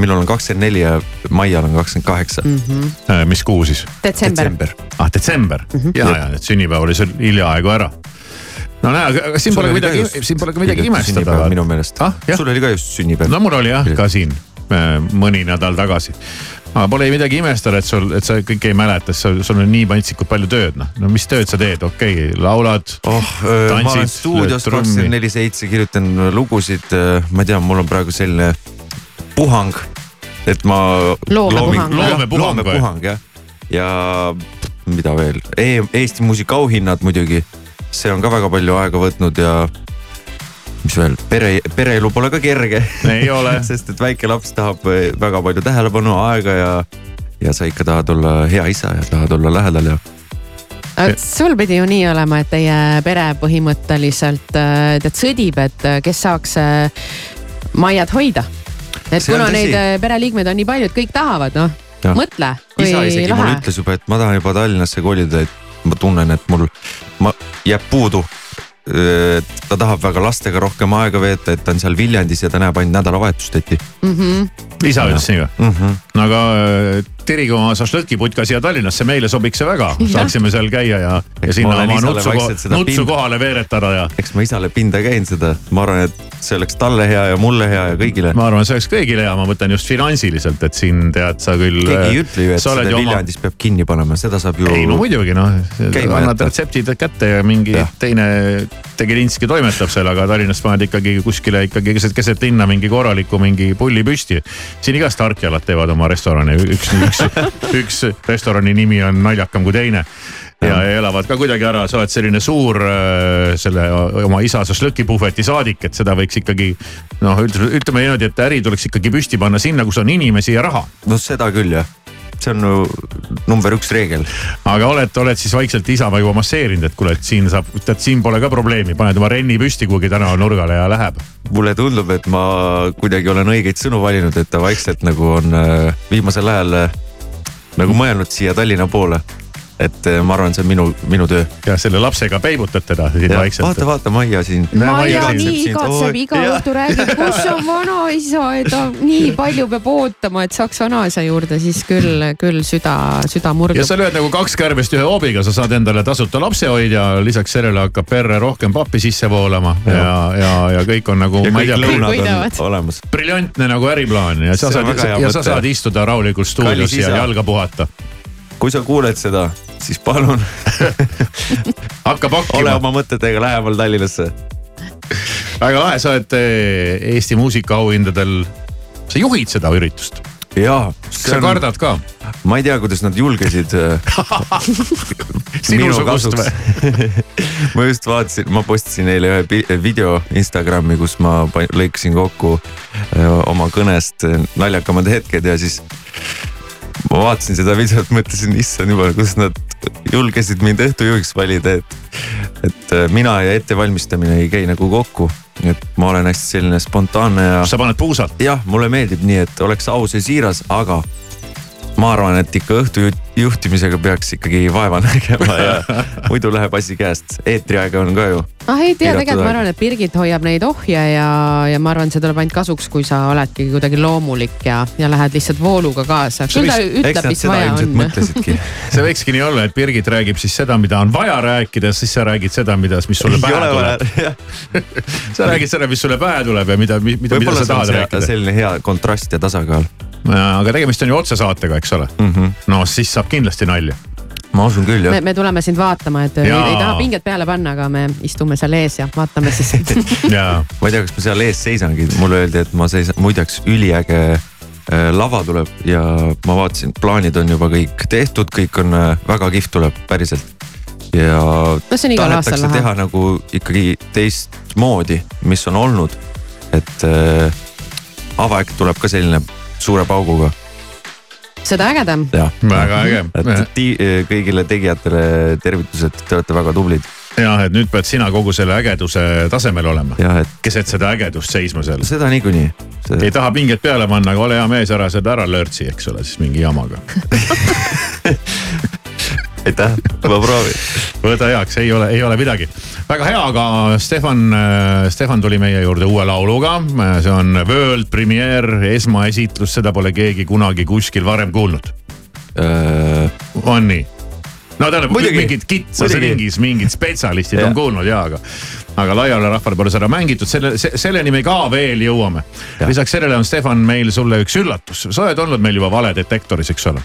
minul on kakskümmend neli ja Maial on kakskümmend kaheksa. -hmm. mis kuu siis? detsember, ah, detsember mm Mhm. -hmm. ja, ja, et sünnipäev oli sul hiljaaegu ära. No näe, aga siin Sul pole midagi siin pole ka midagi imestada minu meelest ah,. sul oli ka just sünnipäev. no mul oli jah ka siin äh, mõni nädal tagasi. aga pole midagi imestada, et sul, et sa kõike ei mäleta, sest sul on nii pantsikult palju tööd, noh. no mis tööd sa teed, okei okay,, laulad oh, ma olen stuudios kakskümmend neli seitse, kirjutan lugusid, ma ei tea, mul on praegu selline puhang, et ma. Loomepuhang. Loomepuhang jah, ja mida veel e, Eesti muusikaauhinnad muidugi, see on ka väga palju aega võtnud ja mis veel, pere, pereelu pole ka kerge. ei ole [laughs] sest et väike laps tahab väga palju tähelepanu, aega ja, ja sa ikka tahad olla hea isa ja tahad olla lähedal ja et sul pidi ju nii olema, et teie pere põhimõtteliselt äh, tead sõdib, et äh, kes saaks äh, Maiat hoida. et See kuna neid äh, pereliikmeid on nii palju, et kõik tahavad, noh mõtle, kui isa isegi mulle lahe. ütles juba, et ma tahan juba Tallinnasse kolida, et ma tunnen, et mul, ma jääb puudu. et ta tahab väga lastega rohkem aega veeta, et ta on seal Viljandis ja ta näeb ainult nädalavahetusteti isa ütles nii või mm? -hmm. no aga äh, tirige oma šašlõkiputka siia Tallinnasse, meile sobiks see väga, saaksime seal käia ja, ja sinna oma nutsu nutsu kohale veeretada ja. eks ma isale pinda käin seda, ma arvan, et see oleks talle hea ja mulle hea ja kõigile. ma arvan, see oleks kõigile hea, ma mõtlen just finantsiliselt, et siin tead sa küll. keegi ei ütle ju, et seda ju oma Viljandis peab kinni panema, seda saab ju. ei no muidugi noh, annad retseptid kätte ja mingi ja. teine Tegelinski toimetab selle, aga Tallinnas paned ikkagi kuskile ikkagi keset, keset linna mingi korraliku mingi pulli püsti. siin igast tarkjalad teevad oma restorane, üks, üks, üks restorani nimi on naljakam kui teine ja, elavad ka kuidagi ära, sa oled selline suur äh, selle oma isa šašlõkipuhveti saadik, et seda võiks ikkagi noh, ütleme, niimoodi, et äri tuleks ikkagi püsti panna sinna, kus on inimesi ja raha. no seda küll jah, see on number üks reegel. aga oled, oled siis vaikselt Isamaa juba masseerinud, et kuule, et siin saab, tead siin pole ka probleemi, paned oma renni püsti kuhugi tänavanurgale ja läheb. mulle tundub, et ma kuidagi olen õigeid sõnu valinud, et ta vaikselt nagu on äh, viimasel ajal äh, nagu mõelnud siia Tallinna poole. Et äh, ma arvan, see on minu, minu töö. ja selle lapsega peibutad teda siin vaikselt. vaata, vaata Maia siin. Maia nii igatseb iga õhtu räägib, kus on vanaisa, et ta nii palju peab ootama, et saaks vanaisa juurde, siis küll, küll süda, süda ja murdub. sa lööd nagu kaks kärbest ühe hoobiga, sa saad endale tasuta lapsehoidja, lisaks sellele hakkab perre rohkem pappi sisse voolama ja, ja, ja, ja kõik on nagu, ja kõik lõunad on olemas. briljantne nagu äriplaan ja sa saad ja sa saad istuda rahulikult stuudios ja jalga puhata. Kui sa kuuled seda, siis palun [laughs] hakka ole pakkima, oma mõtetega lähemal Tallinnasse. väga lahe, sa oled eh, Eesti muusikaauhindadel, sa juhid seda üritust, jaa. sa kardad ka? ma ei tea, kuidas nad julgesid [laughs] sinusugust või? [laughs] ma just vaatasin, ma postisin eile ühe video Instagrami, kus ma lõikasin kokku öö, oma kõnest naljakamad hetked ja siis ma vaatasin seda videot, mõtlesin, issand jumal, kuidas nad julgesid mind õhtujuhiks valida, et, et öö, mina ja ettevalmistamine ei käi nagu kokku. et ma olen hästi selline spontaanne ja. sa paned puusalt? jah, mulle meeldib nii, et oleks aus ja siiras, aga ma arvan, et ikka õhtu juhtimisega peaks ikkagi vaeva nägema ja [laughs] muidu läheb asi käest. eetriaega on ka ju. ah ei tea, tegelikult ma arvan, et Birgit hoiab neid ohje ja, ja ma arvan, see tuleb ainult kasuks, kui sa oledki kuidagi loomulik ja, ja lähed lihtsalt vooluga kaasa. küll ta ütleb, mis vaja on. [laughs] see võikski nii olla, et Birgit räägib siis seda, mida on vaja rääkida, siis sa räägid seda, mida, mis sulle pähe ole tuleb. [laughs] sa räägid seda, mis sulle pähe tuleb ja mida, mida, mida sa see on tahad rääkida. selline hea kontrast ja tasakaal. Aga tegemist on ju otsesaatega, eks ole mm. -hmm. no siis saab kindlasti nalja. ma usun küll me, me tuleme sind vaatama, et ei, Jaa. ei taha pinget peale panna, aga me istume seal ees ja vaatame siis. [laughs] jaa. ma ei tea, kas ma seal ees seisangi, mulle öeldi, et ma seisan, muideks üliäge äh, lava tuleb ja ma vaatasin, plaanid on juba kõik tehtud, kõik on äh, väga kihvt tuleb, päriselt. ja no tahetakse teha. nagu ikkagi teistmoodi, mis on olnud. et äh, avaäkk tuleb ka selline suure pauguga. seda ägedam. jah, väga äge. et ti- kõigile tegijatele tervitused, te olete väga tublid. jah, et nüüd pead sina kogu selle ägeduse tasemel olema. et keset seda ägedust seisma seal. seda niikuinii. ei taha pinget peale panna, aga ole hea mees, ära seda ära lörtsi, eks ole, siis mingi jamaga. [laughs] aitäh, ma proovin. võta heaks, ei ole, ei ole midagi. väga hea, aga Stefan, Stefan tuli meie juurde uue lauluga. see on world premiere, esmaesitlus, seda pole keegi kunagi kuskil varem kuulnud. Äh, on nii? no tähendab mingid kitsas ringis mingid spetsialistid on kuulnud ja aga, aga laiale rahvale pole seda mängitud, selle, selleni me ka veel jõuame. lisaks sellele on Stefan meil sulle üks üllatus, sa oled olnud meil juba valedetektoris, eks ole?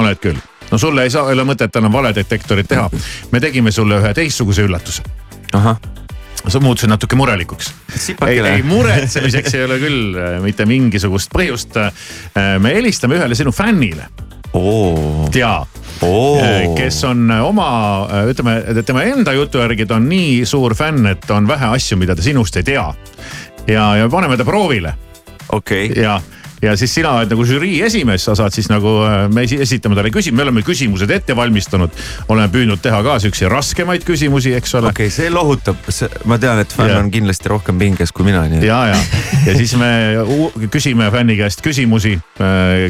oled küll, no sulle ei saa, ei ole mõtet enam valedetektorit teha. me tegime sulle ühe teistsuguse üllatuse. ahah sa muutusid natuke murelikuks. ei, ei muretsemiseks ei ole küll äh, mitte mingisugust põhjust. me helistame ühele sinu fännile. ja, kes on oma, ütleme tema enda jutu järgi ta on nii suur fänn, et on vähe asju, mida ta sinust ei tea. ja, ja paneme ta proovile. okei okay.. ja ja siis sina oled nagu žürii esimees, sa saad siis nagu, me esi- esitame talle küsimusi, me oleme küsimused ette valmistanud. oleme püüdnud teha ka siukseid raskemaid küsimusi, eks ole. okei okay,, see lohutab, ma tean, et fänn Jah. on kindlasti rohkem pinges kui mina, ja, ja, ja siis me küsime fänni käest küsimusi.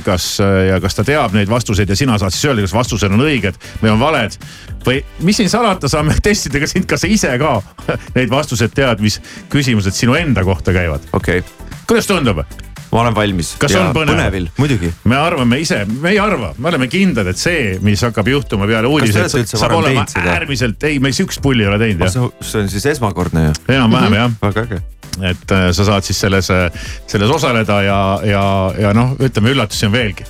kas ja kas ta teab neid vastuseid ja sina saad siis öelda, kas vastused on õiged või on valed. või mis siin salata, saame [laughs] testida ka sind, kas sa ise ka [laughs] neid vastuseid tead, mis küsimused sinu enda kohta käivad. okei okay.. kuidas tundub? Ma olen valmis. kas Ja on põnev? põnevil, muidugi. me arvame ise, me ei arva, me oleme kindlad, et see, mis hakkab juhtuma peale uudiseid, saab olema äärmiselt, ei, me siukest pulli ei ole teinud jah. see on siis esmakordne ju? enam-vähem jah. väga äge. et äh, sa saad siis selles, selles osaleda ja, ja, ja noh, ütleme üllatusi on veelgi.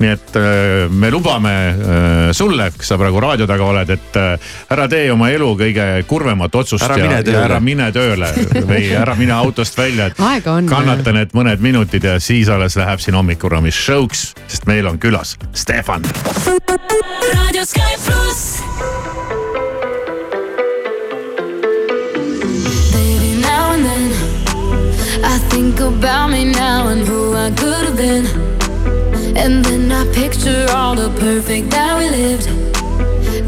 Nii et äh, me lubame äh, sulle, kes sa praegu raadio taga oled, et äh, ära tee oma elu kõige kurvemat otsust Ära ja, mine tööle. ära mine tööle või ära mine autost välja, et aega on. kannata need mõned minutid ja siis alles läheb siin hommikurammis show'ks, sest meil on külas Stefan. raadio Sky pluss. Baby, now and then I think about me now and who I could have been. And then I picture all the perfect that we lived.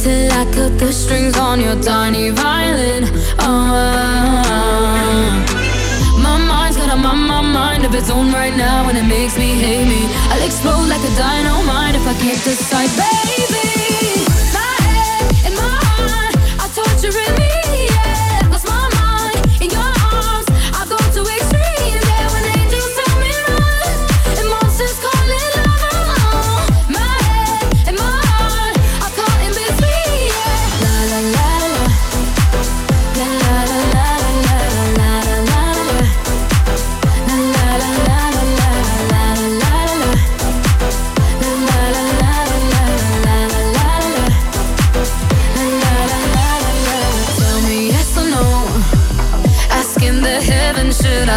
Till I cut the strings on your tiny violin. Oh, my mind's got a my, my mind of its own right now, and it makes me hate me. I'll explode like a dynamite if I can't decide, baby.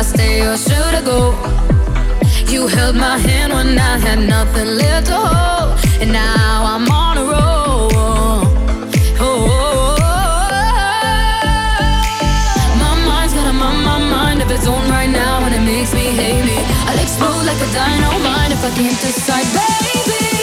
Stay or should I go? You held my hand when I had nothing left to hold, and now I'm on a roll. Oh, my mind's got a my, my mind of its own right now, and it makes me hate me. I'll explode like a dynamite if I can't decide, baby.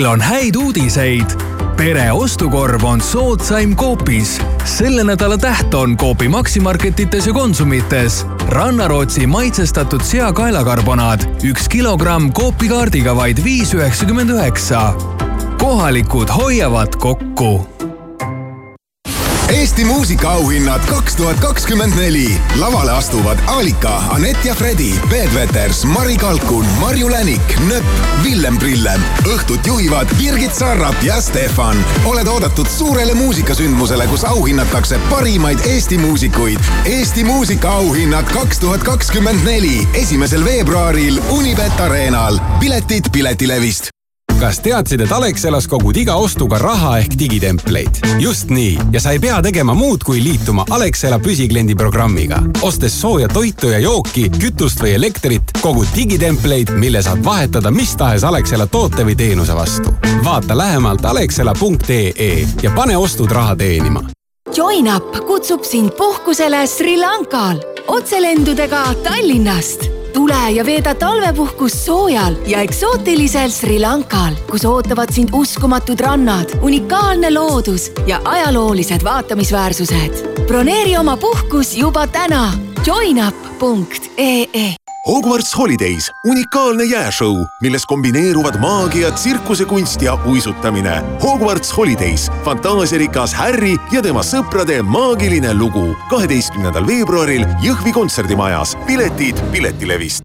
Meil on häid uudiseid. pere ostukorv on soodsaim Coopis. selle nädala täht on Coopi Maximarketites ja Konsumites. rannarootsi maitsestatud seakaelakarbonaad, üks kilogramm Coopi kaardiga vaid viis üheksakümmend üheksa. kohalikud hoiavad kokku Eesti muusikaauhinnad kaks tuhat kakskümmend neli. lavale astuvad Alika, Anett ja Fredi, Peet Veters, Mari Kalkun, Marju Länik, Nööp, Villem Prillem. õhtut juhivad Birgit Sarrap ja Stefan. oled oodatud suurele muusikasündmusele, kus auhinnatakse parimaid Eesti muusikuid. Eesti muusikaauhinnad kaks tuhat kakskümmend neli, esimesel veebruaril Unibet Arenal. piletid Piletilevist kas teadsid, et Alexelas kogud iga ostuga raha ehk digitempleid? just nii ja sa ei pea tegema muud, kui liituma Alexela püsikliendi programmiga. ostes sooja toitu ja jooki, kütust või elektrit, kogud digitempleid, mille saad vahetada mis tahes Alexela toote või teenuse vastu. vaata lähemalt alexela.ee ja pane ostud raha teenima. JoinUp kutsub sind puhkusele Sri Lankal otselendudega Tallinnast tule ja veeda talvepuhkust soojal ja eksootilisel Sri Lankal, kus ootavad sind uskumatud rannad, unikaalne loodus ja ajaloolised vaatamisväärsused. broneeri oma puhkus juba täna joinup.ee Hogwarts Holidays, unikaalne jääšõu, milles kombineeruvad maagia, tsirkusekunst ja uisutamine. Hogwarts Holidays, fantaasiarikas Harry ja tema sõprade maagiline lugu. kaheteistkümnendal veebruaril Jõhvi kontserdimajas. piletid Piletilevist.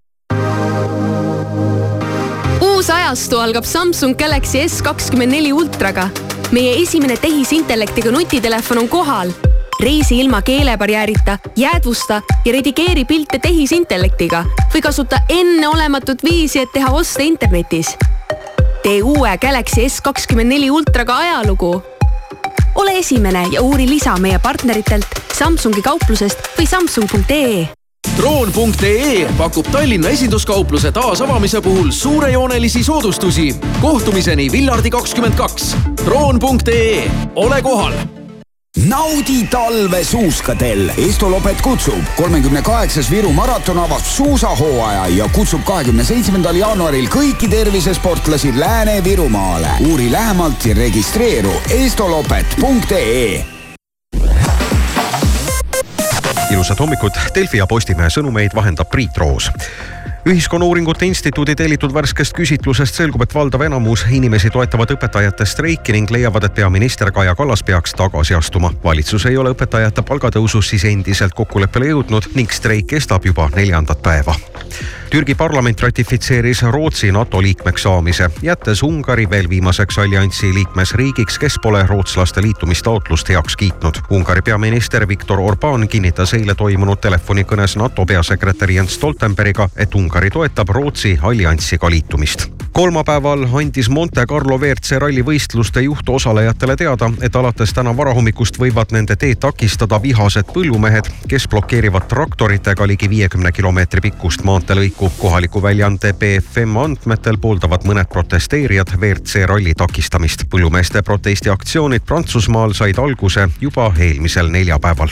uus ajastu algab Samsung Galaxy S kakskümmend neli ultraga. meie esimene tehisintellektiga nutitelefon on kohal reisi ilma keelebarjäärita, jäädvusta ja redigeeri pilte tehisintellektiga või kasuta enneolematut viisi, et teha oste internetis. tee uue Galaxy S kakskümmend neli ultraga ajalugu. ole esimene ja uuri lisa meie partneritelt Samsungi kauplusest või samsung.ee droon.ee pakub Tallinna esinduskaupluse taasavamise puhul suurejoonelisi soodustusi. kohtumiseni Villardi kakskümmend kaks. droon.ee, ole kohal naudi talve suuskadel. Estolopet kutsub. kolmekümne kaheksas Viru maraton avab suusahooaja ja kutsub kahekümne seitsmendal jaanuaril kõiki tervisesportlasi Lääne-Virumaale. uuri lähemalt ja registreeru estolopet.ee ilusat hommikut, Delfi ja Postimehe sõnumeid vahendab Priit Roos ühiskonnauuringute instituudi tellitud värskest küsitlusest selgub, et valdav enamus inimesi toetavad õpetajate streiki ning leiavad, et peaminister Kaja Kallas peaks tagasi astuma. valitsus ei ole õpetajate palgatõusus siis endiselt kokkuleppele jõudnud ning streik kestab juba neljandat päeva. Türgi parlament ratifitseeris Rootsi NATO liikmeks saamise, jättes Ungari veel viimaseks alliansi liikmesriigiks, kes pole rootslaste liitumistaotlust heaks kiitnud. Ungari peaminister Viktor Orbán kinnitas eile toimunud telefonikõnes NATO peasekretäri Jens Stoltenbergiga, et Ungari toetab Rootsi alliansiga liitumist. kolmapäeval andis Monte Carlo WRC rallivõistluste juhtosalejatele teada, et alates täna varahommikust võivad nende teed takistada vihased põllumehed, kes blokeerivad traktoritega ligi viiekümne kilomeetri pikkust maanteelõiku. Kohaliku väljaande BFM andmetel pooldavad mõned protesteerijad WRC ralli takistamist. põllumeeste protestiaktsioonid Prantsusmaal said alguse juba eelmisel neljapäeval.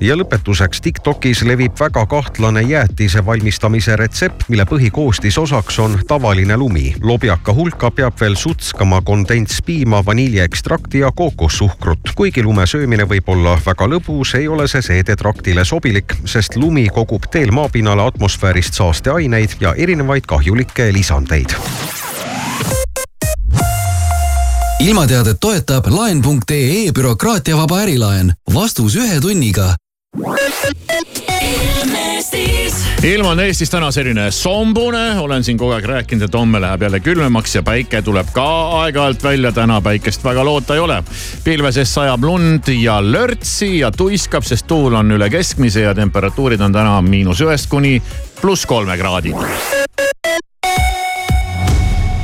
ja lõpetuseks Tiktokis levib väga kahtlane jäätise valmistamise retsept, mille põhikoostisosaks on tavaline lumi. lobjaka hulka peab veel sutskama kondentspiima, vaniljeekstrakti ja kookossuhkrut. kuigi lume söömine võib olla väga lõbus, ei ole see seedetraktile sobilik, sest lumi kogub teel maapinnale atmosfäärist saasteaineid ja erinevaid kahjulikke lisandeid ilmateadet toetab laen.ee bürokraatiavaba ärilaen. vastus ühe tunniga ilm on Eestis täna selline sombune, olen siin kogu aeg rääkinud, et homme läheb jälle külmemaks ja päike tuleb ka aeg-ajalt välja. täna päikest väga loota ei ole. pilve sees sajab lund ja lörtsi ja tuiskab, sest tuul on üle keskmise ja temperatuurid on täna miinus ühest kuni pluss kolme kraadi.